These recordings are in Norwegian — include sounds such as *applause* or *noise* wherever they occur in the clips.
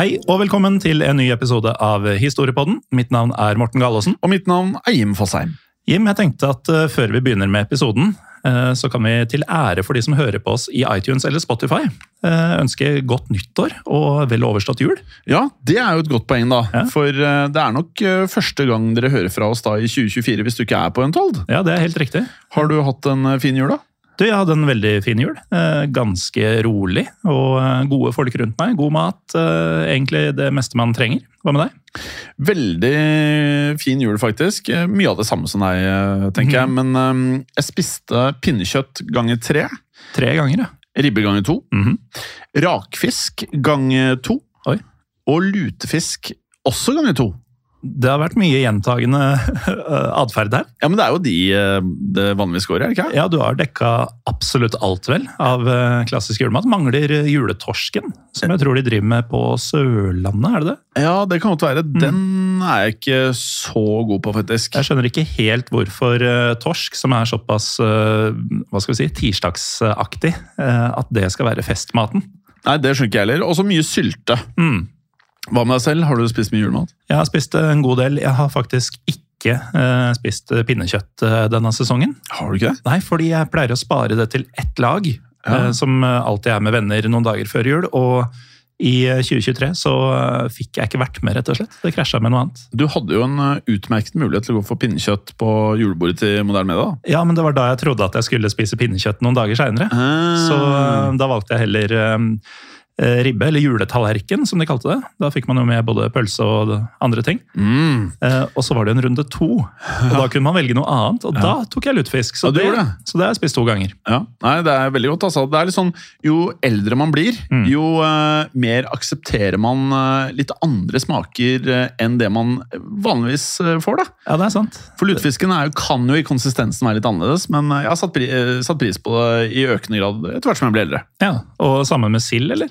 Hei og velkommen til en ny episode av Historiepodden. Mitt navn er Morten Galaasen. Og mitt navn er Jim Fosheim. Jim, jeg tenkte at eh, før vi begynner med episoden, eh, så kan vi til ære for de som hører på oss i iTunes eller Spotify, eh, ønske godt nyttår og vel overstått jul. Ja, det er jo et godt poeng, da. Ja. For det er nok første gang dere hører fra oss da i 2024 hvis du ikke er på en Untold. Ja, det er helt riktig. Har du hatt en fin jul, da? Du, jeg hadde en veldig fin jul. Eh, Ganske rolig og eh, gode folk rundt meg. God mat. eh, Egentlig det meste man trenger. Hva med deg? Veldig fin jul, faktisk. Mye av det samme som deg, tenker tenker jeg. Men eh, jeg spiste pinnekjøtt ganger tre. Tre ganger, ja. Ribbe ganger to. Mhm. Rakfisk ganger to. Oi. Og lutefisk også ganger to. Det har vært mye gjentagende *laughs* atferd her. Ja, men det er jo de eh, det vanligvis går i, ikke? Ja, du har dekka absolutt alt, vel, av eh, klassisk julemat. Mangler eh, juletorsken, som jeg tror de driver med på Sørlandet, er det det? Ja, det kan godt være. Den er jeg ikke så god på, faktisk. Jeg skjønner ikke helt hvorfor eh, torsk, som er såpass eh, hva skal vi si, tirsdagsaktig, eh, at det skal være festmaten. Nei, det skjønner ikke jeg heller. Og så mye sylte. Mm. Hva med deg selv? Har du spist mye julemat? Jeg har spist en god del. Jeg har faktisk ikke eh, spist pinnekjøtt eh, denne sesongen. Har du ikke det? Nei, fordi jeg pleier å spare det til ett lag, Ja. eh, som eh, alltid er med venner noen dager før jul. Og i eh, 2023 så eh, fikk jeg ikke vært med, rett og slett. Det krasja med noe annet. Du hadde jo en eh, utmerket mulighet til å gå for pinnekjøtt på julebordet til Moderne Media. Ja, men det var da jeg trodde at jeg skulle spise pinnekjøtt noen dager seinere. Ah. Så eh, da valgte jeg heller eh, eh, ribbe, eller juletallerken, som de kalte det. Da fikk man jo med både pølse og andre ting. Mm. Eh, og så var det en runde to, og da kunne man velge noe annet. Og da tok jeg lutefisk, så, Ja, det, det. så det har jeg spist to ganger. Ja, Nei, det er veldig godt. altså. Det er litt sånn, Jo eldre man blir, Mm. jo eh, mer aksepterer man eh, litt andre smaker eh, enn det man vanligvis eh, får. da. Ja, det er sant. For lutefisken er kan jo i konsistensen være litt annerledes, men eh, jeg har satt, pri eh, satt pris på det i økende grad etter hvert som jeg blir eldre. Ja, Og sammen med sild, eller?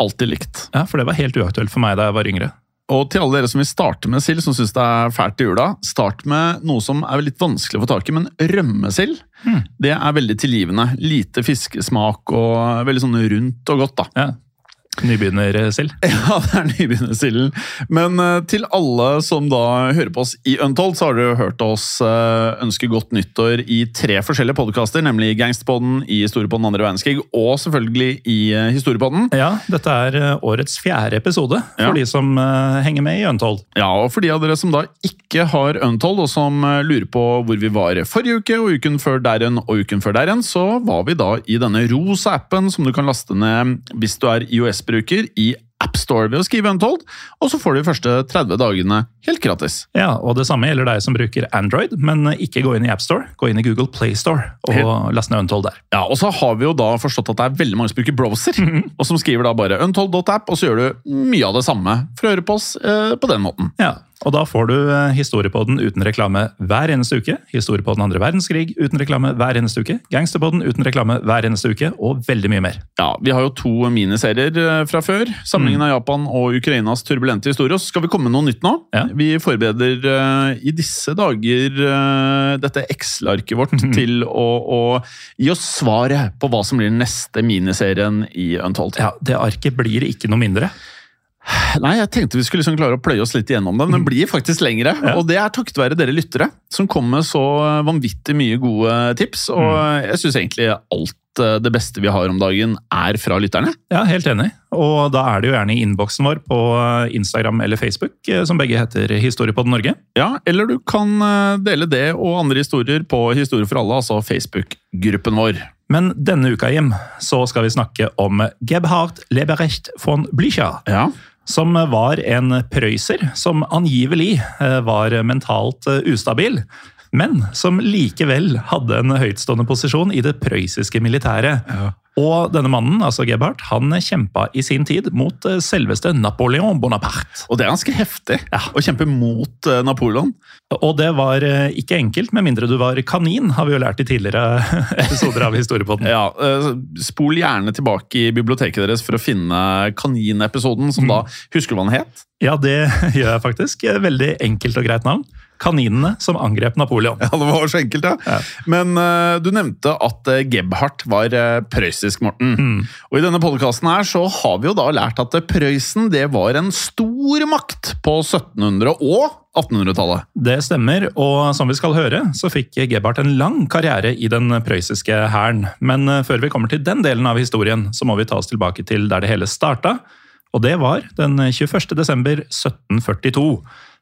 Alltid likt. Ja, For det var helt uaktuelt for meg da jeg var yngre. Og til alle dere som vil starte med sild, som syns det er fælt i jula, start med noe som er litt vanskelig å få tak i, men rømmesild. Hmm. Det er veldig tilgivende. Lite fiskesmak og veldig sånn rundt og godt, da. Ja. Nybegynnersild. *laughs* Ja, det er nybegynnersilden. Men eh, til alle som da hører på oss i Untold, så har dere hørt oss eh, ønske godt nyttår i tre forskjellige podkaster, nemlig Gangsterpodden, i Historiepodden andre verdenskrig og selvfølgelig i Historiepodden. Ja, dette er eh, årets fjerde episode for Ja. de som eh, henger med i Untold. Ja, og for de av dere som da ikke har Untold, og som eh, lurer på hvor vi var forrige uke, og uken før der igjen, og uken før der igjen, så var vi da i denne rosa appen som du kan laste ned hvis du er IOS-bruker i AppStore ved å skrive Untold, og så får du de første 30 dagene helt gratis. Ja, og Det samme gjelder deg som bruker Android, men ikke gå inn i AppStore. Gå inn i Google Playstore og Helt- last ned Untold der. Ja, og så har vi jo da forstått at det er veldig mange som bruker browser, og som skriver da bare untold.app, og så gjør du mye av det samme for å høre på oss eh, på den måten. Ja, Og da får du eh, Historiepodden uten reklame hver eneste uke. Historiepodden andre verdenskrig uten reklame hver eneste uke. Gangsterpodden uten reklame hver eneste uke, og veldig mye mer. Ja, Vi har jo to miniserier eh, fra før. Samlingen Mm. av Japan og Ukrainas turbulente historie. Så skal vi komme med noe nytt nå. Ja. Vi forbereder eh, i disse dager dette Excel-arket vårt mm. til å, å gi oss svaret på hva som blir den neste miniserien i Untold. Ja, Det arket blir ikke noe mindre. Nei, jeg tenkte vi skulle liksom klare å pløye oss litt igjennom det, men den *laughs* blir faktisk lengre. Ja. Og det er takket være dere lyttere, som kom med så vanvittig mye gode tips. Og mm. jeg syns egentlig alt eh, det beste vi har om dagen, er fra lytterne. Ja, Helt enig. Og da er det jo gjerne i innboksen vår på Instagram eller Facebook, eh, som begge heter Historiepodden Norge. Ja, eller du kan eh, dele det og andre historier på Historie for alle, altså Facebook-gruppen vår. Men denne uka, Jim, så skal vi snakke om Gebhard Leberecht von Blücher. Ja. Som var en prøyser som angivelig eh, var mentalt eh, ustabil. Men som likevel hadde en høytstående posisjon i det prøyssiske militæret. Og denne mannen, altså Gebhardt, han kjempa i sin tid mot eh, selveste Napoleon Bonaparte. Og det er ganske heftig å kjempe mot eh, Napoleon. Og det var eh, ikke enkelt, med mindre du var kanin, har vi jo lært i tidligere *laughs* episoder av Historiepodden. Ja, Spol gjerne tilbake i biblioteket deres for å finne kaninepisoden, som da Husker du hva den het? Ja, det *laughs* gjør jeg faktisk. Veldig enkelt og greit navn. Kaninene som angrep Napoleon. Ja, det var så enkelt, ja. Ja. Men uh, du nevnte at uh, Gebhardt var uh, prøyssisk, Morten. Og i denne podkasten her så har vi jo da lært at Prøysen det var en stor makt på 1700- og 1800-tallet. Det stemmer, og som vi skal høre, så fikk Gebhardt en lang karriere i den prøyssiske hæren. Men før vi kommer til den delen av historien, så må vi ta oss tilbake til der det hele starta. Og det var den 21. desember 1742.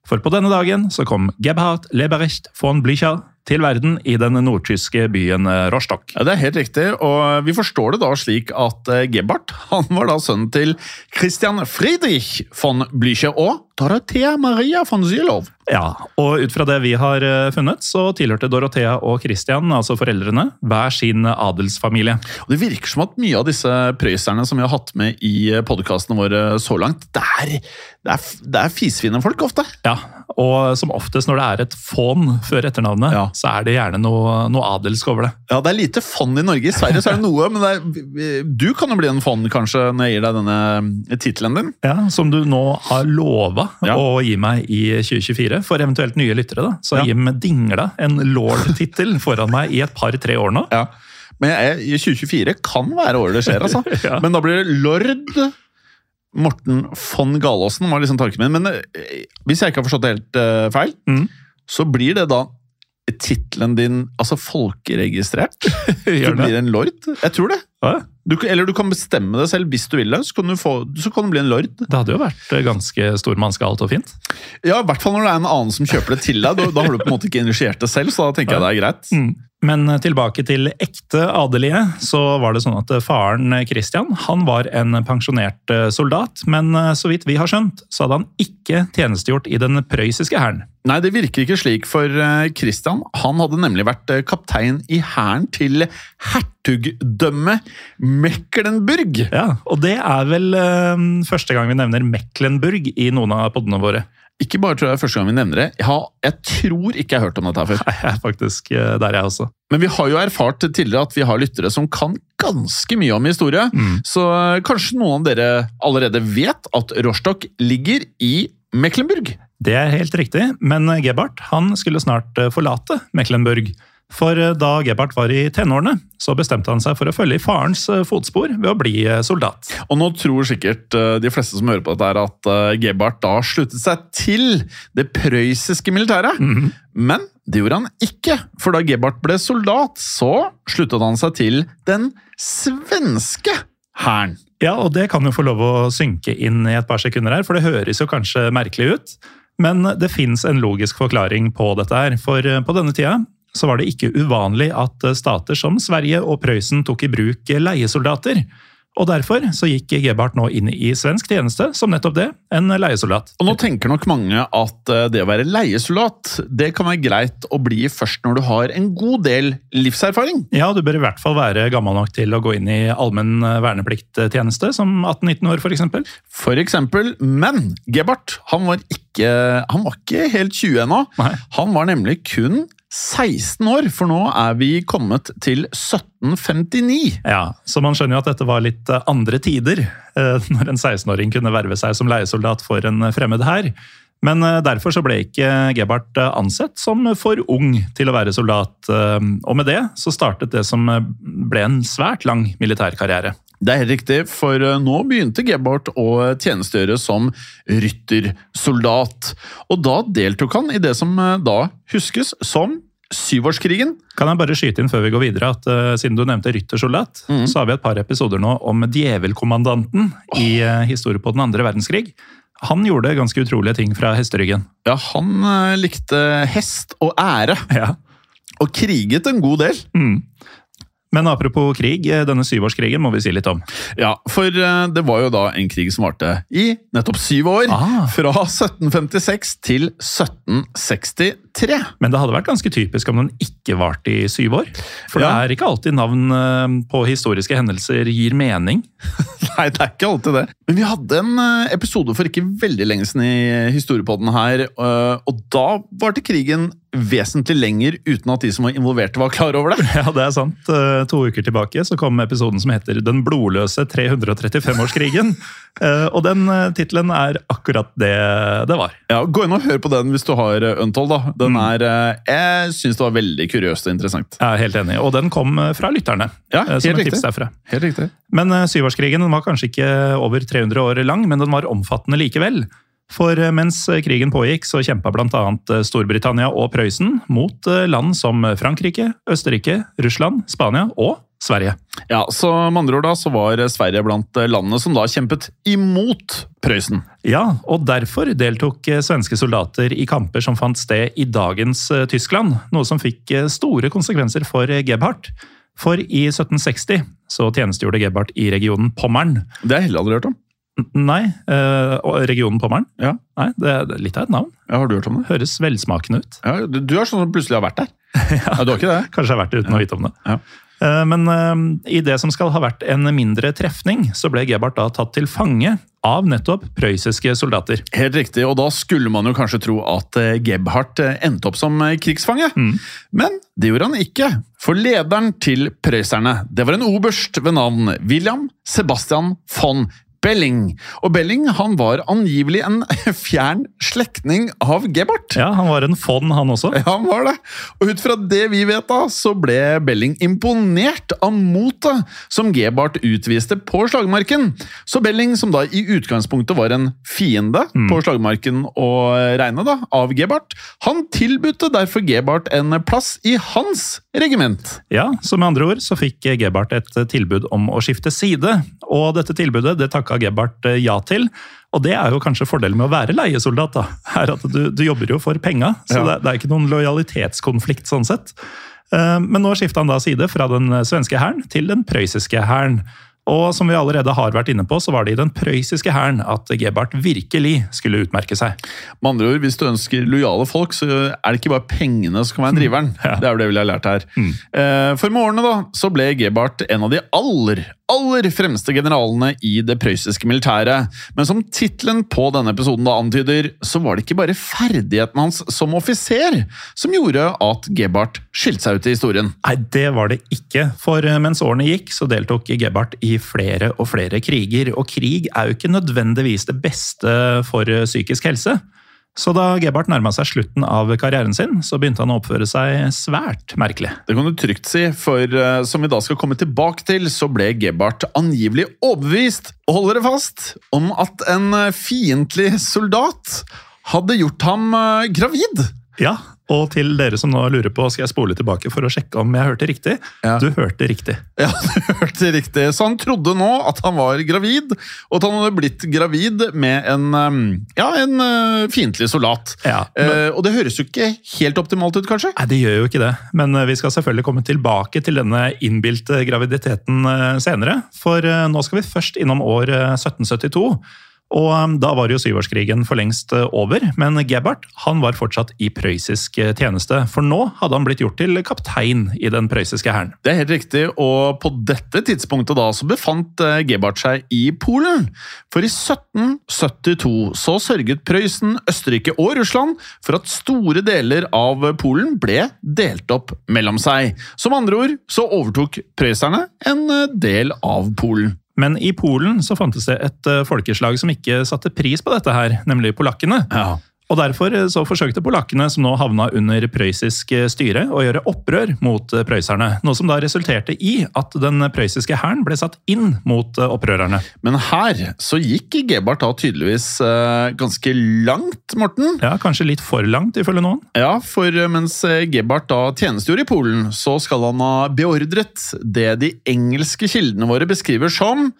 For på denne dagen så kom Gebhard Leberecht von Blücher til verden i den nordtyske byen eh, Rostock. Ja, Det er helt riktig, og vi forstår det da slik at uh, Gebhardt han var da sønnen til Christian Friedrich von Blücher og Dorothea Maria von Sylow. Ja, og ut fra det vi har eh, funnet, så tilhørte Dorothea og Christian, altså foreldrene, hver sin adelsfamilie. Og Det virker som at mye av disse prøysserne som vi har hatt med i podkastene våre så langt, det er, det er, det er fisefine folk ofte. Ja, og som oftest når det er et fon før etternavnet, Ja. så er det gjerne noe, noe adelsk over det. Ja, Det er lite fond i Norge. I Sverige så er det noe, men det er, du kan jo bli en fond kanskje når jeg gir deg denne tittelen din. Ja, Som du nå har lova Ja. å gi meg i 2024, for eventuelt nye lyttere. da. Så Ja. Jim dingla en lord-tittel foran meg i et par-tre år nå. Ja. Men jeg, 2024 kan være året det skjer, altså. *laughs* Ja. Men da blir det lord Morten von Galaasen, var liksom tanken min. Men eh, hvis jeg ikke har forstått det helt uh, feil, Mm. så blir det da tittelen din altså folkeregistrert? *laughs* Du blir en lord? Jeg tror det. Ja, Du, eller du kan bestemme det selv hvis du vil det, så kan du, få, så kan du bli en lord. Det hadde jo vært eh, ganske stormannsgalt og fint. Ja, I hvert fall når det er en annen som kjøper det til deg. Da, da har du på en måte ikke initiert det selv, så da tenker jeg det er greit. Mm. Men eh, tilbake til ekte adelige, så var det sånn at eh, faren eh, Christian han var en pensjonert soldat, men så vidt vi har skjønt, så hadde han ikke tjenestegjort i den prøyssiske hæren. Nei, det virker ikke slik, for Christian han hadde nemlig vært kaptein i hæren til hertugdømmet Mecklenburg. Ja, Og det er vel første gang vi nevner Mecklenburg i noen av podene våre. Ikke bare tror jeg det er første gang vi nevner det, jeg, har, jeg tror ikke jeg har hørt om dette før. Nei, Jeg er faktisk eh, der, jeg også. Men vi har jo erfart tidligere at vi har lyttere som kan ganske mye om historie, så eh, kanskje noen av dere allerede vet at Rostock ligger i Mecklenburg? Det er helt riktig, men Gebhardt han skulle snart eh, forlate Mecklenburg. For eh, da Gebhardt var i tenårene, så bestemte han seg for å følge i farens eh, fotspor ved å bli eh, soldat. Og nå tror sikkert de fleste som hører på dette, at Gebhardt da sluttet seg til det prøyssiske militæret. Men det gjorde han ikke, for da Gebhardt ble soldat, så sluttet han seg til den svenske hæren. Ja, og det kan jo få lov å synke inn i et par sekunder her, for det høres jo kanskje merkelig ut. Men det fins en logisk forklaring på dette her, for på denne tida så var det ikke uvanlig at eh, stater som Sverige og Prøysen tok i bruk leiesoldater. Og derfor så gikk Gebhardt nå inn i svensk tjeneste som nettopp det, en leiesoldat. Og nå tenker nok mange at eh, det å være leiesoldat det kan være greit å bli først når du har en god del livserfaring. Ja, du bør i hvert fall være gammel nok til å gå inn i allmenn vernepliktstjeneste, som 18-19 år f.eks. For eksempel, men Gebhardt han var ikke, han var ikke helt 20 ennå. Han var nemlig kun 16 år, for nå er vi kommet til 1759. Ja, Så man skjønner jo at dette var litt eh, andre tider, eh, *laughs* når en 16-åring kunne verve seg som leiesoldat for en fremmed hær. Men eh, derfor så ble ikke Gebhardt ansett som for ung til å være soldat. Og med det så startet det som ble en svært lang militærkarriere. Det er helt riktig, for nå begynte Gebhardt å tjenestegjøre som ryttersoldat. Og da deltok han i det som da huskes som syvårskrigen. Kan jeg bare skyte inn før vi går videre at uh, siden du nevnte ryttersoldat, mm. så har vi et par episoder nå om djevelkommandanten i uh, historie på den andre verdenskrig. Han gjorde ganske utrolige ting fra hesteryggen. Ja, han uh, likte hest og ære, Ja. og kriget en god del. Men apropos krig, eh, denne syvårskrigen må vi si litt om. Ja, for eh, det var jo da en krig som varte i nettopp syv år. Ah. Fra 1756 til 1763. Men det hadde vært ganske typisk om den ikke varte i syv år. For Ja. det er ikke alltid navn eh, på historiske hendelser gir mening. *laughs* Nei, det er ikke alltid det. Men vi hadde en episode for ikke veldig lenge siden i historiepodden her, og da varte krigen vesentlig lenger uten at de som var involverte var klar over det. *laughs* Ja, det er sant. Eh, To uker tilbake så kom episoden som heter Den blodløse 335-årskrigen. Eh, Og den eh, tittelen er akkurat det det var. Ja, Gå inn og hør på den hvis du har Untold. da. Den er, eh, Jeg syns det var veldig kuriøst og interessant. Jeg er helt enig. Og den kom fra lytterne. Ja, helt som riktig. tips derfra. Helt riktig. Men syvårskrigen var kanskje ikke over 300 år lang, men den var omfattende likevel. For eh, mens eh, krigen pågikk, så kjempa bl.a. Storbritannia og Prøysen mot eh, land som Frankrike, Østerrike, Russland, Spania og Sverige. Ja, så Med andre ord da, så var Sverige blant eh, landene som da kjempet imot Prøysen. Ja, og derfor deltok eh, svenske soldater i kamper som fant sted i dagens eh, Tyskland, noe som fikk eh, store konsekvenser for eh, Gebhardt. For i 1760 så tjenestegjorde Gebhardt i regionen Pommern. Det har jeg heller aldri hørt om. Nei, eh, regionen Pommern? Ja. Nei, det er litt av et navn. Ja, Har du hørt om det? Høres velsmakende ut. Ja, du, du er sånn som plutselig har vært der. *laughs* ja. Du har ikke det? Kanskje jeg har vært det uten å vite om det. Ja. Eh, Men eh, i det som skal ha vært en mindre trefning, så ble Gebhardt da tatt til fange av nettopp prøyssiske soldater. Helt riktig, og da skulle man jo kanskje tro at eh, Gebhardt eh, endte opp som krigsfange. krigsfange. Men det gjorde han ikke. For lederen til prøysserne, det var en oberst ved navn William Sebastian von Belling. Og Belling han var angivelig en *laughs* fjern slektning av Gebhardt. Ja, Han var en fond, han også. Ja, han var det. Og ut fra det vi vet, da, så ble Belling imponert av motet som Gebhardt utviste på slagmarken. Så Belling, som da i utgangspunktet var en fiende på slagmarken å regne da, av Gebhardt, han tilbudte derfor Gebhardt en plass i hans regiment. Ja, så med andre ord så fikk Gebhardt et tilbud om å skifte side. Og dette tilbudet det takka Gebhardt eh, ja til. Og det er jo kanskje fordelen med å være leiesoldat. da, er at Du, du jobber jo for penga, så Ja. det, det er ikke noen lojalitetskonflikt sånn sett. Eh, Men nå skifta han da side fra den svenske hæren til den prøyssiske hæren. Og som vi allerede har vært inne på, så var det i den prøyssiske hæren at Gebhardt virkelig skulle utmerke seg. Med andre ord, Hvis du ønsker lojale folk, så er det ikke bare pengene som kan være driveren. Ja. Det er jo det vi har lært her. Mm. For med årene da, så ble Gebhardt en av de aller, aller fremste generalene i det prøyssiske militæret. Men som tittelen på denne episoden da antyder, så var det ikke bare ferdigheten hans som offiser som gjorde at Gebhardt skilte seg ut i historien. Nei, det var det ikke. For eh, mens årene gikk, så deltok Gebhardt i flere og flere kriger. Og krig er jo ikke nødvendigvis det beste for eh, psykisk helse. Så da Gebhardt nærma seg slutten av karrieren sin, så begynte han å oppføre seg svært merkelig. Det kan du trygt si, for eh, som vi da skal komme tilbake til, så ble Gebhardt angivelig overbevist, og hold dere fast, om at en eh, fiendtlig soldat hadde gjort ham eh, gravid. Ja, Og til dere som nå lurer på, skal jeg spole tilbake for å sjekke om jeg hørte riktig? Ja. Du hørte riktig. Ja, *laughs* du hørte riktig. Så han trodde nå at han var gravid, og at han hadde blitt gravid med en, um, ja, en uh, fiendtlig soldat. Ja, men- Eh, og det høres jo ikke helt optimalt ut, kanskje? Nei, det gjør jo ikke det. Men eh, vi skal selvfølgelig komme tilbake til denne innbilte graviditeten eh, senere. For nå skal vi først innom år eh, 1772. Og eh, da var jo syvårskrigen for lengst eh, over, men Gebhardt han var fortsatt i prøyssisk eh, tjeneste. For nå hadde han blitt gjort til kaptein i den prøyssiske hæren. Det er helt riktig, og på dette tidspunktet da så befant eh, Gebhardt seg i Polen. For i 1772 så sørget Prøysen, Østerrike og Russland for at store deler av Polen ble delt opp mellom seg. Som andre ord så overtok prøysserne en del av Polen. Men i Polen så fantes det et eh, folkeslag som ikke satte pris på dette her, nemlig polakkene. Ja. Og Derfor eh, så forsøkte polakkene, som nå havna under prøyssisk eh, styre, å gjøre opprør mot eh, prøysserne. Noe som da resulterte i at den prøyssiske hæren ble satt inn mot opprørerne. Men her så gikk Gebhardt da tydeligvis ganske langt, Morten. Ja, Kanskje litt for langt, ifølge noen. Ja, for mens Gebart Gebhardt da tjenestegjorde i Polen, så skal han ha beordret det de engelske kildene våre beskriver som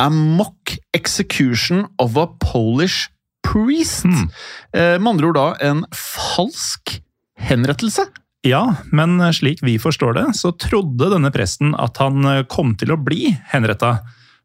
a mock execution of a Polish priest. Mm. Eh, Med andre ord da en falsk henrettelse. Ja, men slik vi forstår det, så trodde denne presten at han eh, kom til å bli henretta.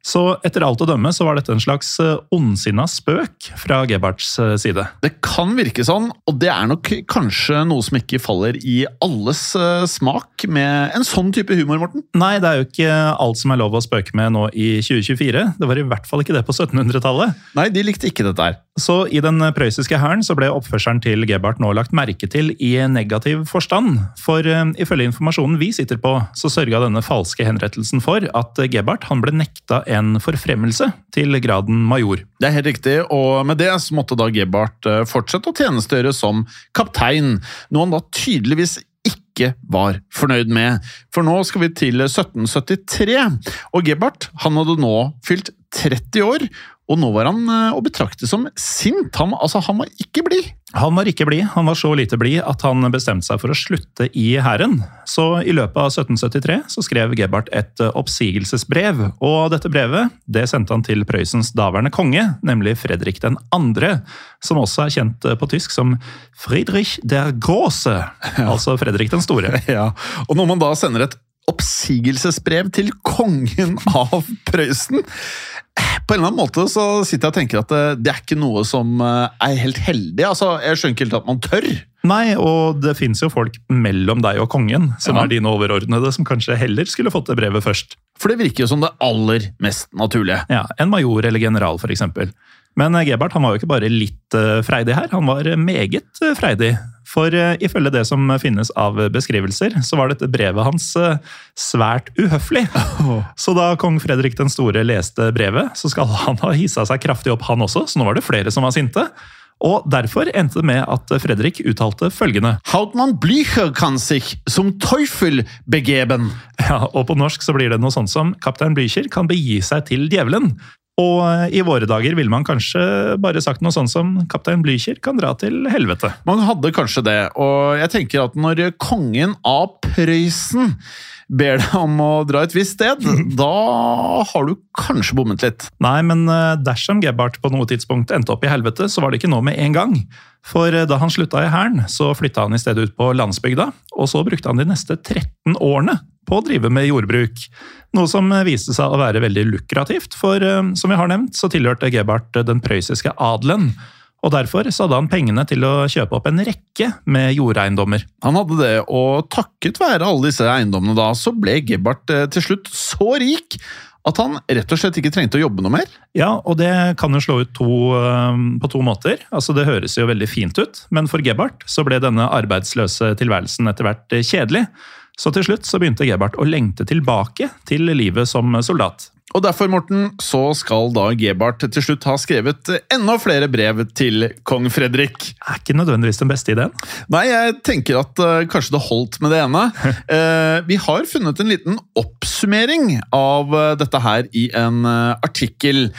Så etter alt å dømme så var dette en slags eh, ondsinna spøk fra Gebhardts eh, side. Det kan virke sånn, og det er nok kanskje noe som ikke faller i alles eh, smak med en sånn type humor, Morten. Nei, det er jo ikke alt som er lov å spøke med nå i 2024. Det var i hvert fall ikke det på 1700-tallet. Nei, de likte ikke dette her. Så i den prøyssiske hæren så ble oppførselen til Gebhardt nå lagt merke til i negativ forstand. For ifølge informasjonen vi sitter på, så sørga denne falske henrettelsen for at Gebhardt han ble nekta en forfremmelse til graden major. Det er helt riktig, og med det så måtte da Gebhardt eh, fortsette å tjenestegjøre som kaptein, noe han da tydeligvis ikke var fornøyd med. For nå skal vi til 1773, og Gebhardt han hadde nå fylt 30 år, og nå var han eh, å betrakte som sint. Han, altså, han var ikke blid. Han var ikke blid, han var så lite blid at han bestemte seg for å slutte i hæren. Så i løpet av 1773 så skrev Gebhardt et eh, oppsigelsesbrev, og dette brevet det sendte han til Prøysens daværende konge, nemlig Fredrik 2., som også er kjent eh, på tysk som Friedrich der Große, altså Fredrik den store. *laughs* Ja, og når man da sender et oppsigelsesbrev til kongen av Prøysen På en eller annen måte så sitter jeg og tenker at det, det er ikke noe som eh, er helt heldig. Altså, Jeg skjønner ikke helt at man tør. Nei, og det fins jo folk mellom deg og kongen, som Ja. er dine overordnede, som kanskje heller skulle fått det brevet først. For det virker jo som det aller mest naturlige. Ja, En major eller general, f.eks. Men eh, Gebhardt han var jo ikke bare litt eh, freidig her, han var eh, meget eh, freidig. For eh, ifølge det som finnes av beskrivelser, så var dette brevet hans eh, svært uhøflig. Så da kong Fredrik den store leste brevet, så skal *laughs* han ha hissa seg kraftig opp, han også, så nå var det flere som var sinte. Og derfor endte det med at Fredrik uttalte følgende. Hautmann Blücher kan sich som Teufel begeben. Ja, og på norsk så blir det noe sånt som Kaptein Blücher kan begi seg til djevelen. Og eh, i våre dager ville man kanskje bare sagt noe sånt som Kaptein Blücher kan dra til helvete. Man hadde kanskje det, og jeg tenker at når kongen av Prøysen ber deg om å dra et visst sted, *laughs* da har du kanskje bommet litt. Nei, men eh, dersom Gebhardt på noe tidspunkt endte opp i helvete, så var det ikke nå med en gang. For eh, da han slutta i hæren, så flytta han i stedet ut på landsbygda, og så brukte han de neste 13 årene på å drive med jordbruk. Noe som viste seg å være veldig lukrativt, for eh, som vi har nevnt, så tilhørte Gebhardt den prøyssiske adelen. Og derfor så hadde han pengene til å kjøpe opp en rekke med jordeiendommer. Han hadde det, og takket være alle disse eiendommene da, så ble Gebhardt eh, til slutt så rik at han rett og slett ikke trengte å jobbe noe mer. Ja, og det kan jo slå ut to, eh, på to måter. Altså, Det høres jo veldig fint ut, men for Gebhardt så ble denne arbeidsløse tilværelsen etter hvert kjedelig. Så til slutt så begynte Gebhardt å lengte tilbake til livet som soldat. Og derfor, Morten, så skal da Gebhardt til slutt ha skrevet enda flere brev til kong Fredrik. Er ikke nødvendigvis den beste ideen. Nei, jeg tenker at uh, kanskje det holdt med det ene. uh, *laughs* vi har funnet en liten oppsummering av uh, dette her i en artikkel,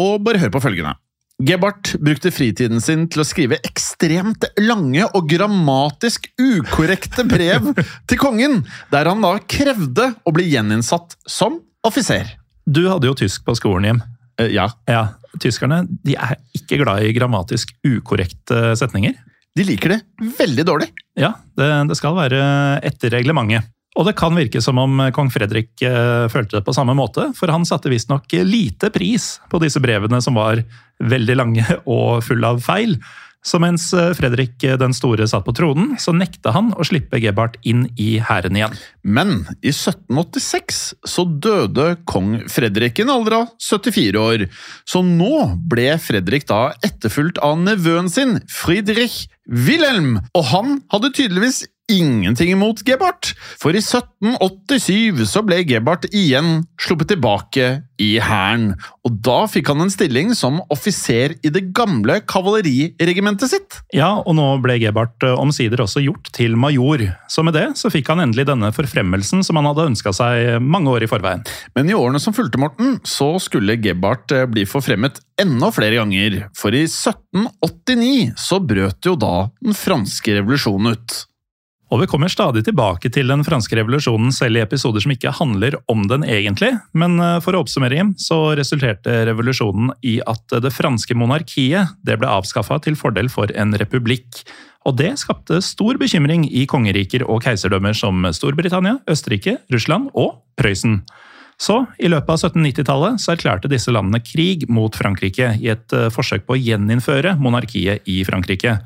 og bare hør på følgende. Gebhardt brukte fritiden sin til å skrive ekstremt lange og grammatisk ukorrekte brev *laughs* til kongen, der han da krevde å bli gjeninnsatt som offiser. Du hadde jo tysk på skolen, Jim. Eh, ja, Ja, Tyskerne de er ikke glad i grammatisk ukorrekte setninger. de liker det veldig dårlig. Ja, det, det skal være etter reglementet. Og det kan virke som om kong Fredrik eh, følte det på samme måte, for han satte visstnok lite pris på disse brevene som var veldig lange *laughs* og fulle av feil. Så mens eh, Fredrik den store satt på tronen, så nekta han å slippe Gebhardt inn i hæren igjen. Men i 1786 så døde kong Fredrik i en alder av 74 år, så nå ble Fredrik da etterfulgt av nevøen sin, Friedrich Wilhelm, og han hadde tydeligvis ingenting imot Gebhardt, for i 1787 så ble Gebhardt igjen sluppet tilbake i hæren, og da fikk han en stilling som offiser i det gamle kavaleriregimentet sitt. Ja, og nå ble Gebhardt eh, omsider også gjort til major, så med det så fikk han endelig denne forfremmelsen som han hadde ønska seg mange år i forveien. Men i årene som fulgte, Morten, så skulle Gebhardt eh, bli forfremmet enda flere ganger, for i 1789 så brøt jo da den franske revolusjonen ut. Og vi kommer stadig tilbake til den franske revolusjonen selv i episoder som ikke handler om den egentlig, men eh, for å oppsummere, så resulterte revolusjonen i at det franske monarkiet det ble avskaffa til fordel for en republikk. Og det skapte stor bekymring i kongeriker og keiserdømmer som Storbritannia, Østerrike, Russland og Prøysen. Så i løpet av 1790-tallet så erklærte disse landene krig mot Frankrike i et eh, forsøk på å gjeninnføre monarkiet i Frankrike.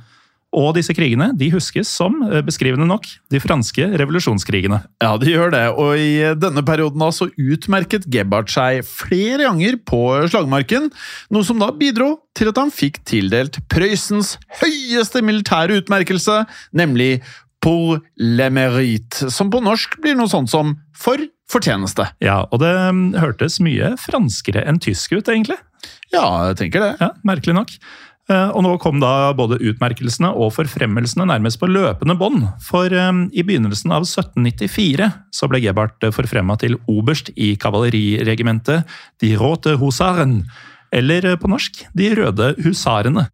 Og disse krigene de huskes som, eh, beskrivende nok, de franske revolusjonskrigene. Ja, de gjør det, og i denne perioden da så utmerket Gebhardt seg flere ganger på slagmarken, noe som da bidro til at han fikk tildelt Prøysens høyeste militære utmerkelse, nemlig pour le mérite, som på norsk blir noe sånt som for fortjeneste. Ja, og det mm, hørtes mye franskere enn tysk ut, egentlig. Ja, jeg tenker det. Ja, Merkelig nok. Eh, Og nå kom da både utmerkelsene og forfremmelsene nærmest på løpende bånd. For eh, i begynnelsen av 1794 så ble Gebhardt forfremma til oberst i kavaleriregimentet De Rote Husaren. Eller eh, på norsk De røde husarene.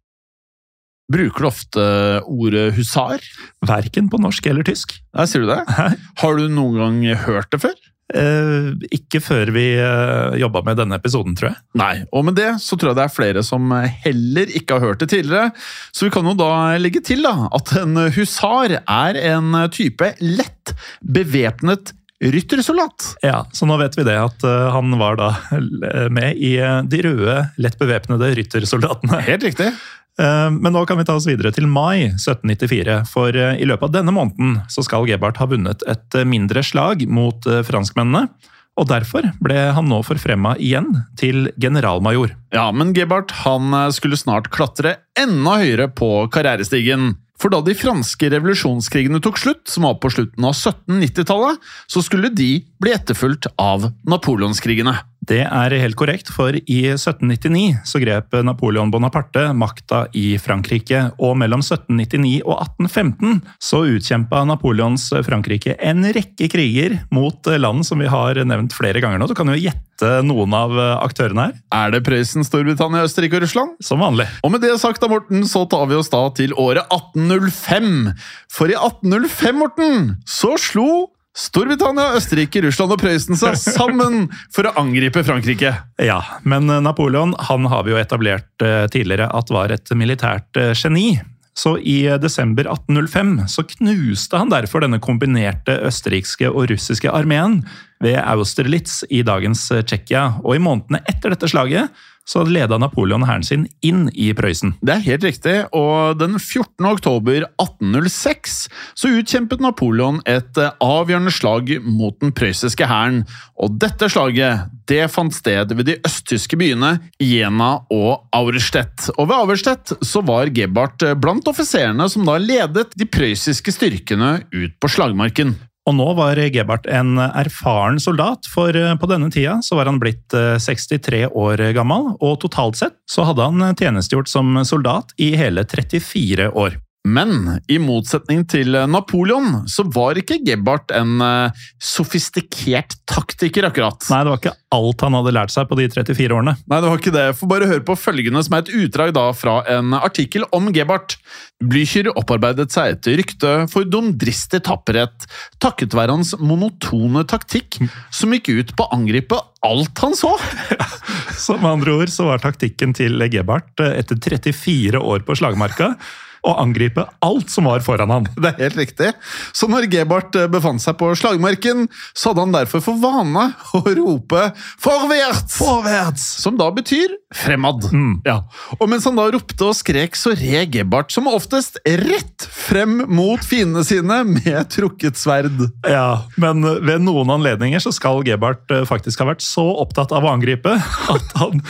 Bruker du ofte ordet husar? Verken på norsk eller tysk. Nei, sier du det? Har du noen gang hørt det før? Eh, ikke før vi eh, jobba med denne episoden, tror jeg. Nei, og med det så tror jeg det er flere som heller ikke har hørt det tidligere. Så vi kan jo da legge til da, at en husar er en type lett bevæpnet ryttersoldat. Ja, Så nå vet vi det, at eh, han var da med i de røde, lett bevæpnede ryttersoldatene. Helt riktig. Eh, Men nå kan vi ta oss videre til mai 1794, for eh, i løpet av denne måneden så skal Gebhardt ha vunnet et eh, mindre slag mot franskmennene. Og derfor ble han nå forfremma igjen til generalmajor. Ja, men Gebhardt han skulle snart klatre enda høyere på karrierestigen. For da de franske revolusjonskrigene tok slutt, som var på slutten av 1790-tallet, så skulle de bli etterfulgt av napoleonskrigene. Det er helt korrekt, for i 1799 så grep Napoleon Bonaparte makta i Frankrike, og mellom 1799 og 1815 så utkjempa Napoleons Frankrike en rekke kriger mot land som vi har nevnt flere ganger nå. Du kan jo gjette noen av aktørene her, Er det Prøysen, Storbritannia, Østerrike og Russland? som vanlig. Og med det sagt da, Morten, så tar vi oss da til året 1805. For i 1805, Morten, så slo Storbritannia, Østerrike, Russland og Prøysen seg sammen for å angripe Frankrike. Ja, men Napoleon han har vi jo etablert eh, tidligere at var et militært eh, geni. Så i desember 1805 så knuste han derfor denne kombinerte østerrikske og russiske armeen ved Austerlitz i dagens eh, Tsjekkia. Og i månedene etter dette slaget så leda Napoleon hæren sin inn i Prøysen. Det er helt riktig, og den 14. oktober 1806 så utkjempet Napoleon et eh, avgjørende slag mot den prøyssiske hæren. Og dette slaget det fant sted ved de østtyske byene Jena og Auerstedt. Og ved Auerstedt så var Gebhardt eh, blant offiserene som da ledet de prøyssiske styrkene ut på slagmarken. Og nå var Gebhardt en erfaren soldat, for eh, på denne tida så var han blitt eh, 63 år gammel, og totalt sett så hadde han tjenestegjort som soldat i hele 34 år. Men i motsetning til Napoleon så var ikke Gebhardt en uh, sofistikert taktiker, akkurat. Nei, det var ikke alt han hadde lært seg på de 34 årene. Nei, det var ikke det. Få bare høre på følgende, som er et utdrag da fra en artikkel om Gebhardt. Blücher opparbeidet seg et rykte for dumdristig tapperhet takket være hans monotone taktikk, som gikk ut på å angripe alt han så. *laughs* Som andre ord så var taktikken til Gebhardt eh, etter 34 år på slagmarka å angripe alt som var foran han. Det er helt riktig. Så når Gebhardt eh, befant seg på slagmarken, så hadde han derfor for vane å rope 'forwärts', Forwärts! som da betyr 'fremad'. Ja. Og mens han da ropte og skrek, så red Gebhardt som oftest rett frem mot fiendene sine med trukket sverd. Ja, men ved noen anledninger så skal Gebhardt eh, faktisk ha vært så opptatt av å angripe at han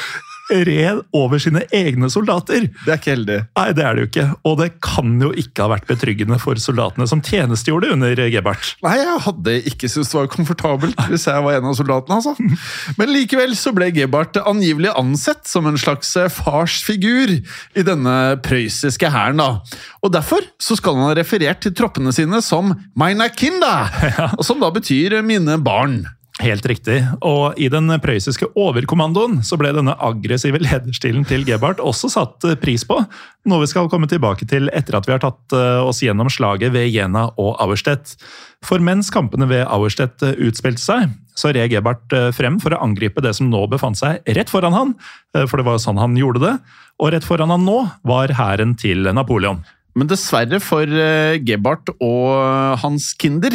red over sine egne soldater. Det er ikke heldig. Nei, det er det jo ikke. Og det kan jo ikke ha vært betryggende for soldatene som tjenestegjorde under Gebhardt. Nei, jeg hadde ikke syntes det var komfortabelt hvis jeg var en av soldatene. altså. Men likevel så ble Gebhardt angivelig ansett som en slags eh, farsfigur i denne prøyssiske hæren. da. Og Derfor så skal han ha referert til troppene sine som 'meine Kinder', *laughs* ja. som da betyr 'mine barn'. Helt riktig. Og i den prøyssiske overkommandoen så ble denne aggressive lederstilen til Gebhardt også satt eh, pris på, noe vi skal komme tilbake til etter at vi har tatt eh, oss gjennom slaget ved Jena og Auerstedt. For mens kampene ved Auerstedt eh, utspilte seg, så red Gebhardt frem for å angripe det som nå befant seg rett foran han, for det var jo sånn han gjorde det, og rett foran han nå var hæren til Napoleon. Men dessverre for eh, Gebhardt og hans Kinder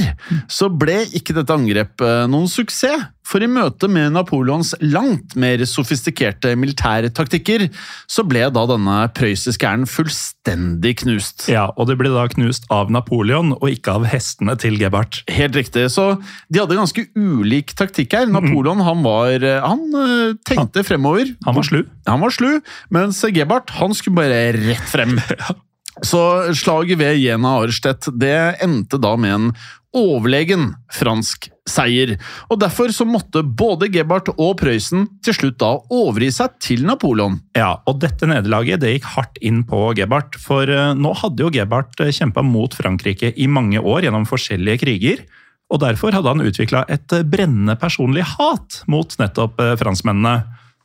så ble ikke dette angrepet noen suksess. For i møte med Napoleons langt mer sofistikerte militære taktikker, så ble da denne prøyssiske hæren fullstendig knust. Ja, og det ble da knust av Napoleon, og ikke av hestene til Gebhardt. Helt riktig. Så de hadde ganske ulik taktikk her. Napoleon han var Han eh, tenkte fremover. Han var slu. Han var slu, mens Gebhardt han skulle bare rett frem. *laughs* Så slaget ved Jena Arstedt det endte da med en overlegen fransk seier. Og Derfor så måtte både Gebhardt og Prøysen til slutt da overgi seg til Napoleon. Ja, og dette nederlaget det gikk hardt inn på Gebhardt. For eh, nå hadde jo Gebhardt kjempa mot Frankrike i mange år gjennom forskjellige kriger. Og derfor hadde han utvikla et brennende personlig hat mot nettopp eh, franskmennene.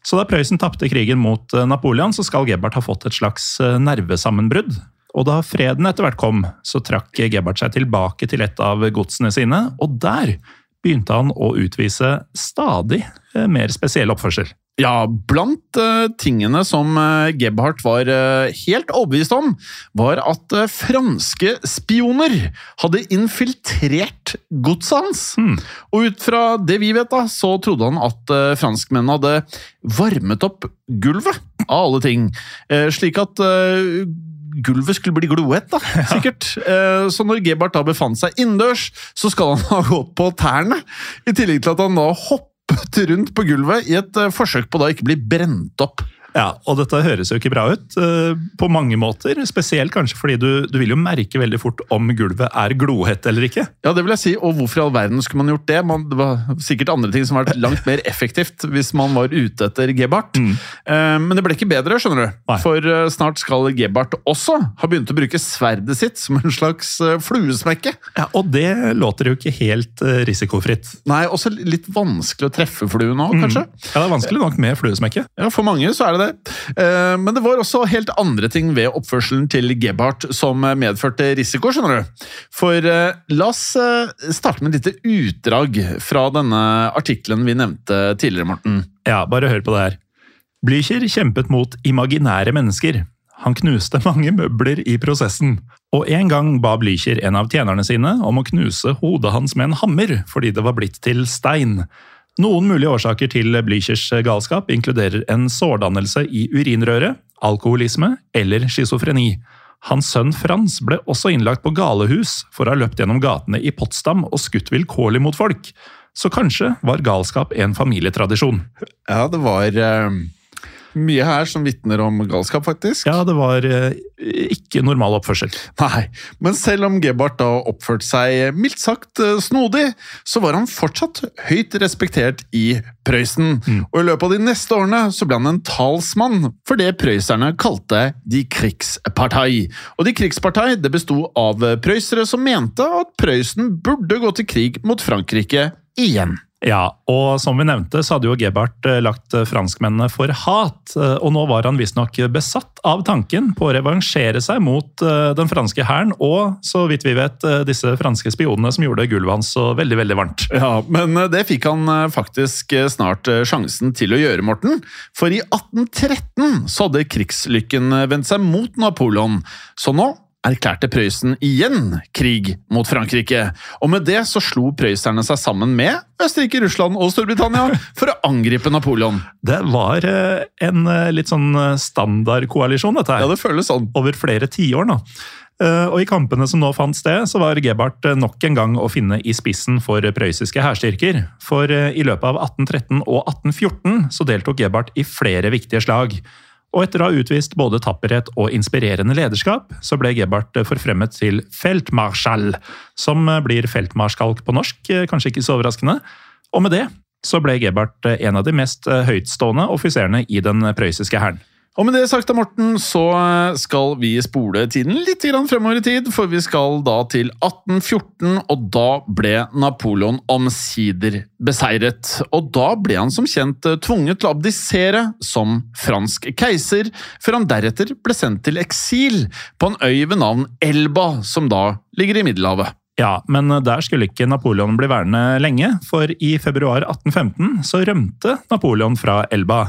Så da Prøysen tapte krigen mot eh, Napoleon, så skal Gebhardt ha fått et slags nervesammenbrudd. Og da freden etter hvert kom, så trakk Gebhardt seg tilbake til et av godsene sine, og der begynte han å utvise stadig eh, mer spesiell oppførsel. Ja, blant uh, tingene som uh, Gebhardt var uh, helt overbevist om, var at franske spioner hadde infiltrert godset hans. Hmm. Og ut fra det vi vet, da, så trodde han at franskmennene hadde varmet opp gulvet, av alle ting, slik at gulvet skulle bli glohett, da, sikkert. Ja. Så når Gebhardt da befant seg innendørs, så skal han *laughs* ha gått på tærne. I tillegg til at han da hoppet rundt på gulvet i et eh, forsøk på da ikke bli brent opp. Ja, og dette høres jo ikke bra ut uh, på mange måter. Spesielt kanskje fordi du, du, vil jo merke veldig fort om gulvet er glohett eller ikke. Ja, det vil jeg si, og hvorfor i all verden skulle man gjort det? Man, det var sikkert andre ting som var langt mer effektivt hvis man var ute etter Gebhardt. Mm. Uh, men det ble ikke bedre, skjønner du. Nei. For uh, snart skal Gebhardt også ha begynt å bruke sverdet sitt som en slags fluesmekke. Ja, Og det låter jo ikke helt risikofritt. Nei, også litt vanskelig å treffe fluen òg, kanskje. Mm. Ja, det er vanskelig nok med fluesmekke. Ja, For mange så er det det. Eh, men det var også helt andre ting ved oppførselen til Gebhardt som medførte risiko, skjønner du. For eh, la oss eh, starte med et lite utdrag fra denne artikkelen vi nevnte tidligere, Morten. Ja, bare hør på det her. Blücher kjempet mot imaginære mennesker. Han knuste mange møbler i prosessen. Og en gang ba Blücher en av tjenerne sine om å knuse hodet hans med en hammer fordi det var blitt til stein. Noen mulige årsaker til Blüchers galskap inkluderer en sårdannelse i urinrøret, alkoholisme eller schizofreni. Hans sønn Frans ble også innlagt på galehus for å ha løpt gjennom gatene i Potsdam og skutt vilkårlig mot folk. Så kanskje var galskap en familietradisjon. Ja, det var Mye her som vitner om galskap, faktisk. Ja, det var eh, ikke normal oppførsel. Nei, men selv om Gebhardt da oppførte seg mildt sagt eh, snodig, så var han fortsatt høyt respektert i Prøysen. Og i løpet av de neste årene så ble han en talsmann for det prøyserne kalte De Krigspartei. Og De Krigspartei det besto av prøysere som mente at Prøysen burde gå til krig mot Frankrike igjen. Ja, og som vi nevnte, så hadde jo Gebhardt eh, lagt eh, franskmennene for hat. eh, Og nå var han visstnok besatt av tanken på å revansjere seg mot den franske hæren og, så vidt vi vet, disse franske spionene som gjorde gulvet hans så veldig, veldig varmt. Ja, Men det fikk han faktisk snart sjansen til å gjøre, Morten. For i 1813 så hadde krigslykken vendt seg mot Napoleon. Så nå erklærte Prøysen igjen krig mot Frankrike. Og med det så slo prøysserne seg sammen med Østerrike, Russland og Storbritannia for å angripe Napoleon. Det var eh, en eh, litt sånn eh, standardkoalisjon, dette her. Ja, det føles sånn. over flere tiår. nå. Og I kampene som nå fant sted, så var Gebhardt nok en gang å finne i spissen for prøyssiske hærstyrker. For i løpet av 1813 og 1814 så deltok Gebhardt i flere viktige slag. Og etter å ha utvist både tapperhet og inspirerende lederskap, så ble Gebhardt forfremmet til feltmarskall, som blir feltmarskalk på norsk, eh, kanskje ikke så overraskende. Og med det så ble Gebhardt en av de mest høytstående offiserene i den prøyssiske hæren. Og med det sagt, da, Morten, så eh, skal vi spole tiden litt fremover i tid, for vi skal da til 1814, og da ble Napoleon omsider beseiret. Og da ble han som kjent eh, tvunget til å abdisere som fransk keiser, før han deretter ble sendt til eksil på en øy ved navn Elba, som da ligger i Middelhavet. Ja, men der skulle ikke Napoleon bli værende lenge, for i februar 1815 så rømte Napoleon fra Elba.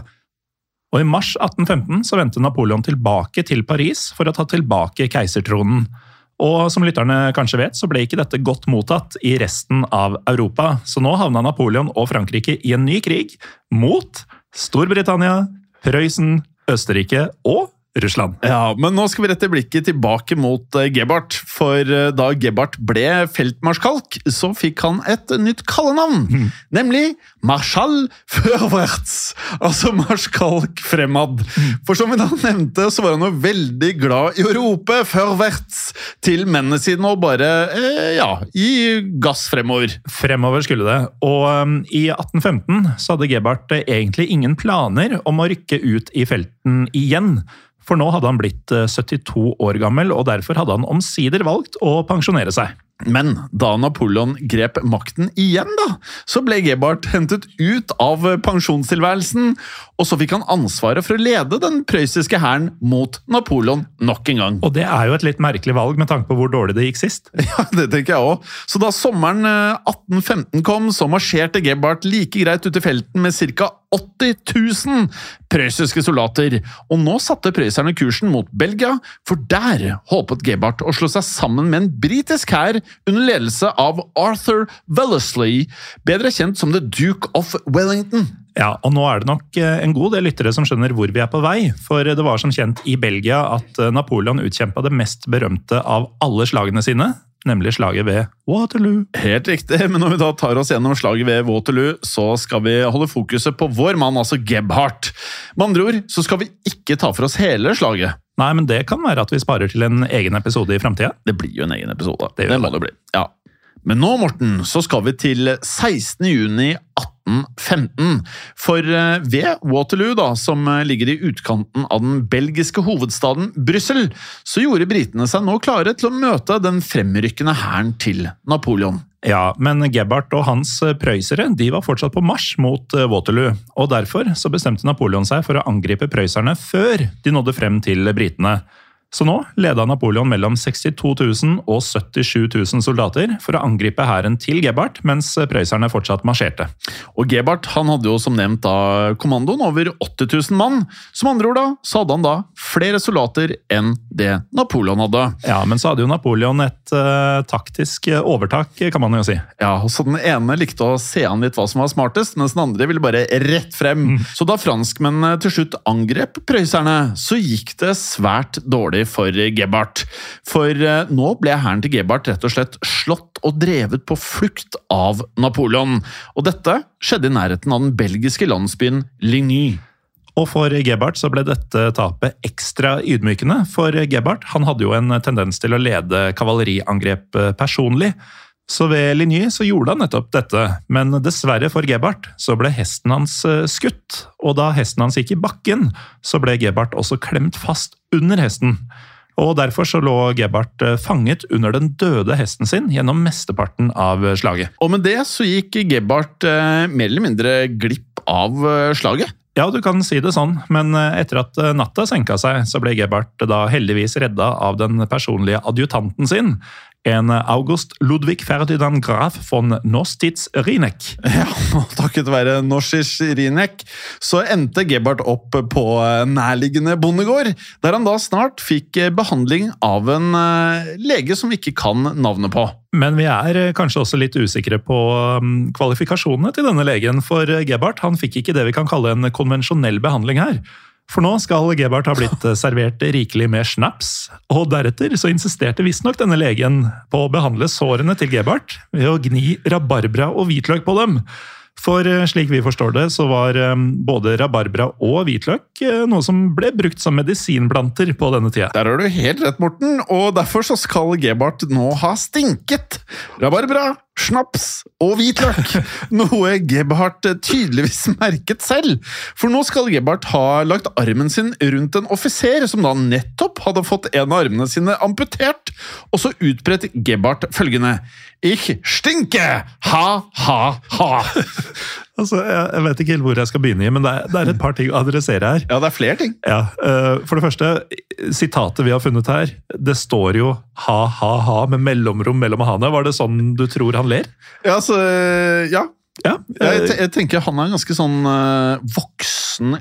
Og i mars 1815 så vendte Napoleon tilbake til Paris for å ta tilbake keisertronen. Og som lytterne kanskje vet, så ble ikke dette godt mottatt i resten av Europa. Så nå havna Napoleon og Frankrike i en ny krig mot Storbritannia, Prøysen, Østerrike og Russland. Ja, men nå skal vi rette blikket tilbake mot eh, Gebhardt. For eh, da Gebhardt ble feltmarskalk, så fikk han et nytt kallenavn. Nemlig Marschall Førwärts. Altså marskalk fremad. For som vi da nevnte, så var han jo veldig glad i å rope Førwärts til mennene sine og bare, eh, ja, gi gass fremover. Fremover skulle det. Og um, i 1815 så hadde Gebhardt eh, egentlig ingen planer om å rykke ut i felten igjen. For nå hadde han blitt eh, 72 år gammel, og derfor hadde han omsider valgt å pensjonere seg. Men da Napoleon grep makten igjen, da, så ble Gebhardt hentet ut av pensjonstilværelsen, og så fikk han ansvaret for å lede den prøyssiske hæren mot Napoleon nok en gang. Og det er jo et litt merkelig valg med tanke på hvor dårlig det gikk sist. *laughs* Ja, det tenker jeg også. Så da sommeren eh, 1815 kom, så marsjerte Gebhardt like greit ut i felten med ca. 80 000 prøyssiske soldater. Og nå satte prøysserne kursen mot Belgia, for der håpet Gebhardt å slå seg sammen med en britisk hær under ledelse av Arthur Wellesley, bedre kjent som The Duke of Wellington. Ja, og nå er det nok eh, en god del lyttere som skjønner hvor vi er på vei. For det var som kjent i Belgia at eh, Napoleon utkjempa det mest berømte av alle slagene sine, nemlig slaget ved Waterloo. Helt riktig, men når vi da tar oss gjennom slaget ved Waterloo, så skal vi holde fokuset på vår mann, altså Gebhardt. Med andre ord så skal vi ikke ta for oss hele slaget. Nei, men det kan være at vi sparer til en egen episode i framtida. Det blir jo en egen episode. Det Det, må det bli. Ja. Men nå, Morten, så skal vi til 16. juni 1815. For eh, ved Waterloo, da, som eh, ligger i utkanten av den belgiske hovedstaden Brussel, så gjorde britene seg nå klare til å møte den fremrykkende hæren til Napoleon. Ja, men Gebhardt og hans eh, prøysere de var fortsatt på marsj mot eh, Waterloo. og Derfor så bestemte Napoleon seg for å angripe prøyserne før de nådde frem til britene. Så nå leda Napoleon mellom 62 000 og 77 000 soldater for å angripe hæren til Gebhardt, mens prøyserne fortsatt marsjerte. Og Gebhardt han hadde jo som nevnt da kommandoen over 8000 mann. Som andre ord da, så hadde han da flere soldater enn det Napoleon hadde. Ja, Men så hadde jo Napoleon et uh, taktisk overtak, kan man jo si. Ja, så Den ene likte å se an litt hva som var smartest, mens den andre ville bare rett frem. Så da franskmennene til slutt angrep prøyserne, så gikk det svært dårlig for Gebhardt. For eh, nå ble hæren til Gebhardt rett og slett slått og drevet på flukt av Napoleon. Og dette skjedde i nærheten av den belgiske landsbyen Ligny. Og for Gebhardt så ble dette tapet ekstra ydmykende, for Gebhardt han hadde jo en tendens til å lede kavaleriangrep personlig. Så ved Ligny så gjorde han nettopp dette, men dessverre for Gebhardt så ble hesten hans eh, skutt. Og da hesten hans gikk i bakken, så ble Gebhardt også klemt fast under hesten. Og Derfor så lå Gebhardt eh, fanget under den døde hesten sin gjennom mesteparten av slaget. Og med det så gikk Gebhardt eh, mer eller mindre glipp av eh, slaget. Ja, du kan si det sånn, men eh, etter at eh, natta senka seg, så ble Gebhardt da heldigvis redda av den personlige adjutanten sin, en August Ludvig Ferdinand Graf von Nostitz-Rinek. *laughs* Ja, og takket være Norsich-Rinek så endte Gebhardt opp på nærliggende bondegård, der han da snart fikk behandling av en lege som ikke kan navnet på. Men vi er eh, kanskje også litt usikre på mm, kvalifikasjonene til denne legen, for eh, Gebhardt han fikk ikke det vi kan kalle en konvensjonell behandling her. For nå skal Gebhardt ha blitt eh, servert rikelig med snaps, og deretter så insisterte visstnok denne legen på å behandle sårene til Gebhardt ved å gni rabarbra og hvitløk på dem. For slik vi forstår det, så var både rabarbra og hvitløk noe som ble brukt som medisinplanter på denne tida. Der har du helt rett, Morten, og derfor så skal Gebhardt nå ha stinket. Rabarbra, snaps og hvitløk. *laughs* Noe Gebhardt tydeligvis merket selv. For nå skal Gebhardt ha lagt armen sin rundt en offiser som da nettopp hadde fått en av armene sine amputert, og så utbredt Gebhardt følgende Ich stinke! Ha, ha, ha! *laughs* Altså, jeg, jeg, vet ikke helt hvor jeg skal begynne i, men det er, det er, et par ting å adressere her. Ja, det er flere ting. Ja, uh, For det første, sitatet vi har funnet her, det står jo ha-ha-ha med mellomrom mellom ha-ene. Var det sånn du tror han ler? Ja, altså, ja. Ja, jeg, jeg, tenker han er en ganske sånn uh, voksen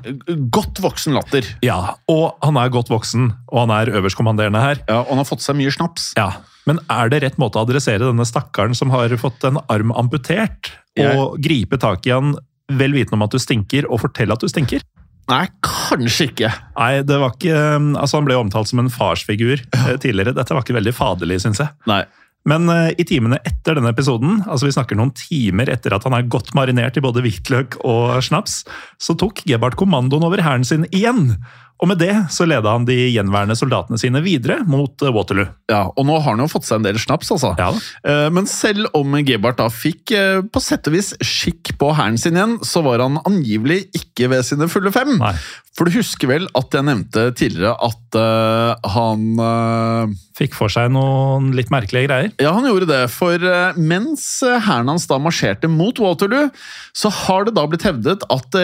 Godt voksen latter. Ja, og han er godt voksen, og han er øverstkommanderende her. Ja, Og han har fått seg mye snaps. Ja, Men er det rett måte å adressere denne stakkaren som har fått en arm amputert, og jeg... gripe tak i han vel vitende om at du stinker, og fortelle at du stinker? Nei, kanskje ikke. Nei, det var ikke, altså Han ble omtalt som en farsfigur tidligere. Dette var ikke veldig faderlig, syns jeg. Nei. Men uh, i timene etter denne episoden, altså vi snakker noen timer etter at han er godt marinert i både hvitløk og snaps, så tok Gebhardt kommandoen over hæren sin igjen. Og med det så leda han de gjenværende soldatene sine videre mot eh, Waterloo. Ja, Og nå har han jo fått seg en del snaps, altså. Ja. Eh, men selv om Gebhardt da fikk på sett og vis skikk på hæren sin igjen, så var han angivelig ikke ved sine fulle fem. Nei. For du husker vel at jeg nevnte tidligere at uh, han uh, Fikk for seg noen litt merkelige greier? Ja, han gjorde det. For uh, mens hæren hans da marsjerte mot Waterloo, så har det da blitt hevdet at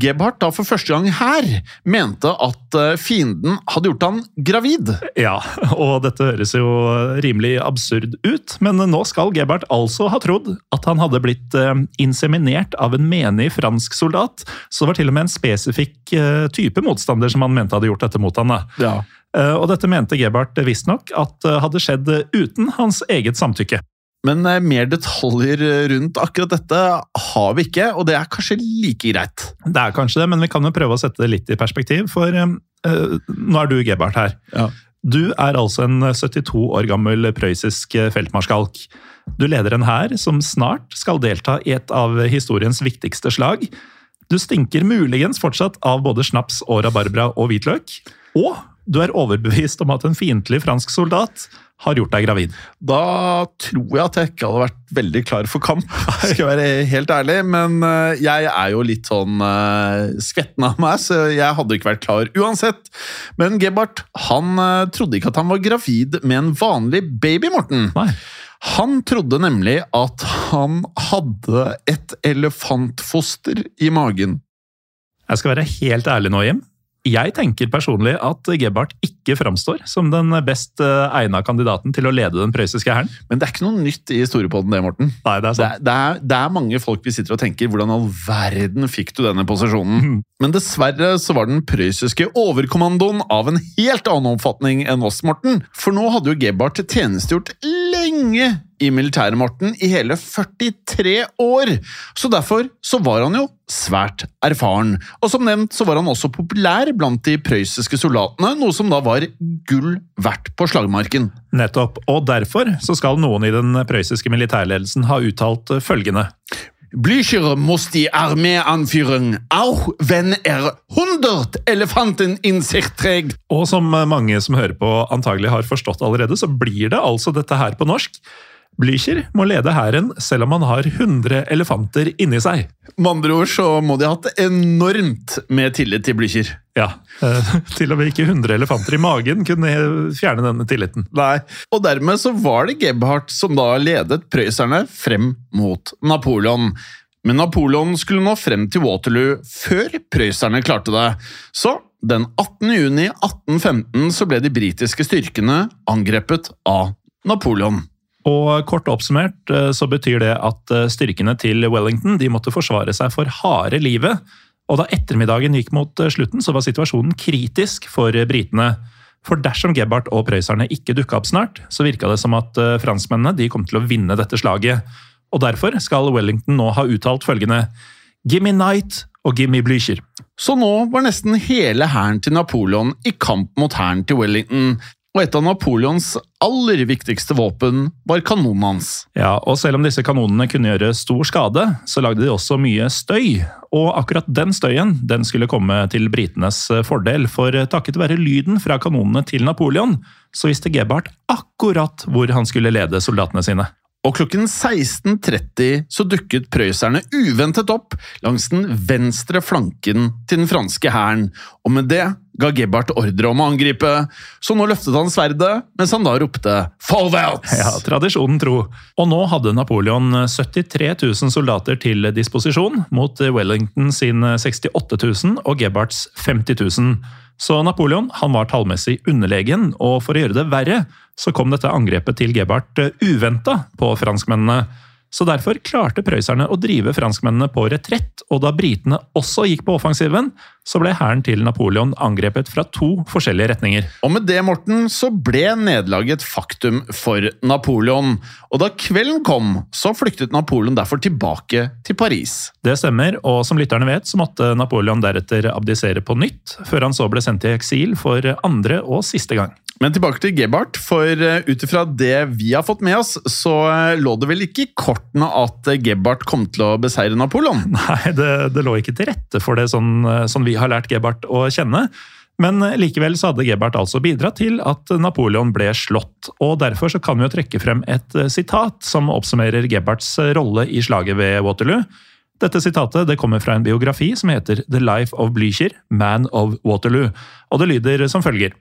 Gebhardt da for første gang her mente at fienden hadde gjort han gravid. Ja, og dette høres jo rimelig absurd ut, men nå skal Gebhardt altså ha trodd at han hadde blitt inseminert av en menig fransk soldat. Så det var til og med en spesifikk type motstander som han mente hadde gjort dette mot han. Ja. Eh, og dette mente Gebhardt visstnok at eh, hadde skjedd uten hans eget samtykke. Men eh, mer detaljer rundt akkurat dette har vi ikke, og det er kanskje like greit? Det er kanskje det, men vi kan jo prøve å sette det litt i perspektiv, for uh, nå er du Gebhardt her. Ja. Du er altså en 72 år gammel prøyssisk feltmarskalk. Du leder en hær som snart skal delta i et av historiens viktigste slag. Du stinker muligens fortsatt av både snaps og rabarbra og hvitløk. Og du er overbevist om at en fiendtlig fransk soldat har gjort deg gravid. Da tror jeg at jeg ikke hadde vært veldig klar for kamp, *laughs* skal jeg være helt ærlig. Men eh, jeg er jo litt sånn uh, skvetten av meg, så jeg hadde ikke vært klar uansett. Men Gebhardt han uh, trodde ikke at han var gravid med en vanlig baby, Morten. Nei. Han trodde nemlig at han hadde et elefantfoster i magen. Jeg skal være helt ærlig nå, Jim. Jeg tenker personlig at Gebhardt ikke framstår som den best eh, egna kandidaten til å lede den prøyssiske hæren. Men det er ikke noe nytt i historiepodden, det, Morten. Nei, Det er sant. Det, det, er, det er, mange folk vi sitter og tenker hvordan all verden fikk du denne posisjonen? Mm. Men dessverre så var den prøyssiske overkommandoen av en helt annen oppfatning enn oss, Morten. For nå hadde jo Gebhardt tjenestegjort lenge i militæret, Morten, i hele 43 år. Så derfor så var han jo svært erfaren. Og som nevnt så var han også populær blant de prøyssiske soldatene, noe som da var gull verdt på slagmarken. Nettopp, og derfor så skal noen i den prøyssiske militærledelsen ha uttalt følgende. Blücher muss die Armee anführen, auch wenn er 100 Elefanten in sich trägt. Og som mange som hører på antagelig har forstått allerede, så blir det altså dette her på norsk. Blücher må lede hæren selv om han har 100 elefanter inni seg. Med andre ord så må de ha hatt enormt med tillit til Blücher. Ja, eh, *laughs* Til og med ikke 100 elefanter i magen kunne fjerne denne tilliten. Nei, Og dermed så var det Gebhardt som da ledet prøysserne frem mot Napoleon. Men Napoleon skulle nå frem til Waterloo før prøysserne klarte det. Så den 18. juni 1815 så ble de britiske styrkene angrepet av Napoleon. Og Kort oppsummert eh, så betyr det at eh, styrkene til Wellington de måtte forsvare seg for harde livet. Og Da ettermiddagen gikk mot eh, slutten, så var situasjonen kritisk for britene. For dersom Gebhardt og prøysserne ikke dukka opp snart, så virka det som at franskmennene de kom til å vinne dette slaget. Og Derfor skal Wellington nå ha uttalt følgende Gimme Night og gimme Blücher. Så nå var nesten hele hæren til Napoleon i kamp mot hæren til Wellington, og et av Napoleons aller viktigste våpen var kanonene hans. Ja, og Selv om disse kanonene kunne gjøre stor skade, så lagde de også mye støy. Og akkurat den støyen den skulle komme til britenes fordel, for takket være lyden fra kanonene til Napoleon, så visste Gebhardt akkurat hvor han skulle lede soldatene sine og klokken 16.30 så dukket prøysserne uventet opp langs den venstre flanken til den franske hæren, og med det ga Gebhardt ordre om å angripe, så nå løftet han sverdet mens han da ropte 'Forwärts!' Ja, tradisjonen tro. Og nå hadde Napoleon 73 000 soldater til disposisjon, mot Wellington sin 68 000 og Gebhardts 50 000. Så Napoleon han var tallmessig underlegen, og for å gjøre det verre, så kom dette angrepet til Gebhardt uventa på franskmennene. Så derfor klarte prøysserne å drive franskmennene på retrett, og da britene også gikk på offensiven, så ble hæren til Napoleon angrepet fra to forskjellige retninger. Og med det, Morten, så ble nederlaget et faktum for Napoleon. Og da kvelden kom, så flyktet Napoleon derfor tilbake til Paris. Det stemmer, og som lytterne vet, så måtte Napoleon deretter abdisere på nytt, før han så ble sendt i eksil for andre og siste gang. Men tilbake til Gebhardt, for eh, ut ifra det vi har fått med oss, så eh, lå det vel ikke i kortene at eh, Gebhardt kom til å beseire Napoleon? *laughs* Nei, det, det lå ikke til rette for det sånn, sånn, vi har lært Gebhardt å kjenne. Men likevel så hadde Gebhardt altså bidratt til at Napoleon ble slått. og Derfor så kan vi jo trekke frem et sitat som oppsummerer Gebhardts rolle i slaget ved Waterloo. Dette sitatet det kommer fra en biografi som heter The Life of Blücher, Man of Waterloo. Og det lyder som følger.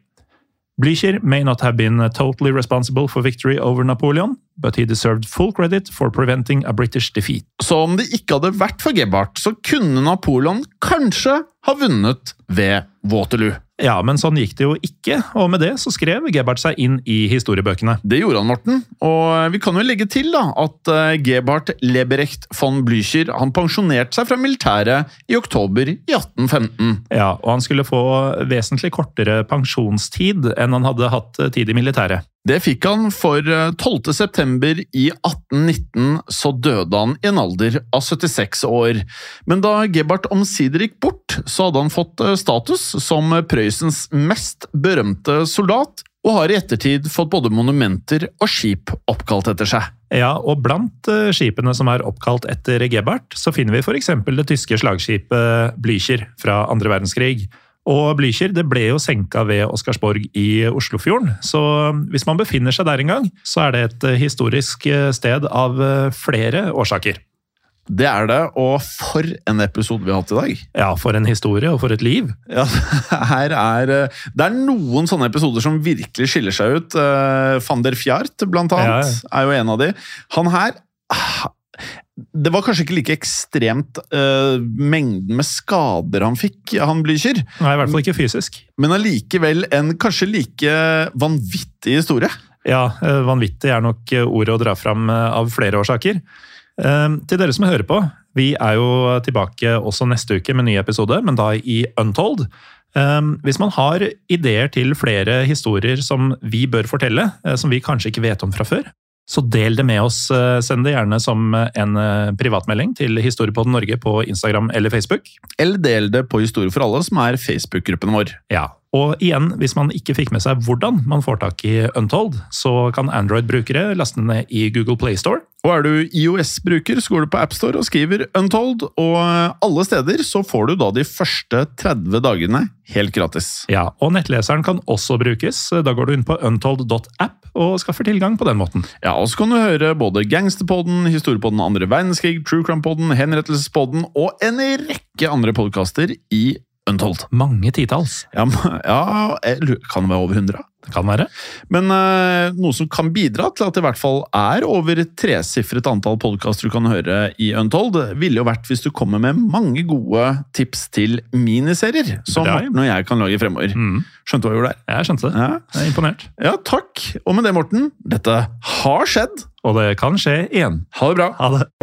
Blücher may not have been totally responsible for victory over Napoleon, but he deserved full credit for preventing a British defeat. Så om det ikke hadde vært for Gebhardt, så kunne Napoleon kanskje ha vunnet ved Waterloo? Ja, men sånn gikk det jo ikke, og med det så skrev Gebhardt seg inn i historiebøkene. Det gjorde han, Morten. Og vi kan jo legge til da, at eh, Gebhardt Leberecht von Blücher han pensjonerte seg fra militæret i oktober i 1815. Ja, og han skulle få vesentlig kortere pensjonstid enn han hadde hatt tid i militæret. Det fikk han, for 12.9. september i 1819 så døde han i en alder av 76 år. Men da Gebhardt omsider gikk bort, så hadde han fått eh, status som Prøysens mest berømte soldat, og har i ettertid fått både monumenter og skip oppkalt etter seg. Ja, og blant eh, skipene som er oppkalt etter Gebhardt, så finner vi f.eks. det tyske slagskipet Blücher fra andre verdenskrig. Og Blücher det ble jo senka ved Oscarsborg i Oslofjorden, så hvis man befinner seg der en gang, så er det et eh, historisk eh, sted av eh, flere årsaker. Det er det, og for en episode vi har hatt i dag. Ja, for en historie, og for et liv. Ja, *laughs* her er, Det er noen sånne episoder som virkelig skiller seg ut. Van der Fjart, blant annet, ja, er jo en av de. Han her ah, det var kanskje ikke like ekstremt uh, mengden med skader han fikk, han Blücher. Nei, i hvert fall ikke fysisk. Men allikevel en kanskje like vanvittig historie. Ja, uh, vanvittig er nok ordet å dra fram uh, av flere årsaker. til dere som hører på, vi er jo tilbake også neste uke med en ny episode, men da i Untold. Hvis man har ideer til flere historier som vi bør fortelle, som vi kanskje ikke vet om fra før, så del det med oss. Eh, send det gjerne som en eh, privatmelding til Historiepodden Norge på Instagram eller Facebook. Eller del det på Historie for alle, som er Facebook-gruppen vår. Ja, og igjen, hvis man ikke fikk med seg hvordan man får tak i Untold, så kan Android-brukere laste den ned i Google Play Store. Og er du IOS-bruker, så går du på AppStore og skriver Untold, og alle steder så får du da de første 30 dagene helt gratis. Ja, og nettleseren kan også brukes. Da går du inn på untold.app og skaffer tilgang på den måten. Ja, og så kan du høre både Gangsterpodden, Historiepodden andre verdenskrig, True Crime-podden, Henrettelsespodden og en rekke andre podkaster i Untold. Mange titalls. Ja, *laughs* ja kan det være over 100? Det kan være. Men uh, noe som kan bidra til at det i hvert fall er over et tresifret antall podkaster du kan høre i Untold, ville jo vært hvis du kommer med mange gode tips til miniserier, som. Morten og jeg kan lage fremover. Mm. Skjønte du hva jeg gjorde der? Jeg skjønte det. Ja. Jeg er imponert. ja, takk. Og med det, Morten, dette har skjedd. Og det kan skje igjen. Ha det bra. Ha det.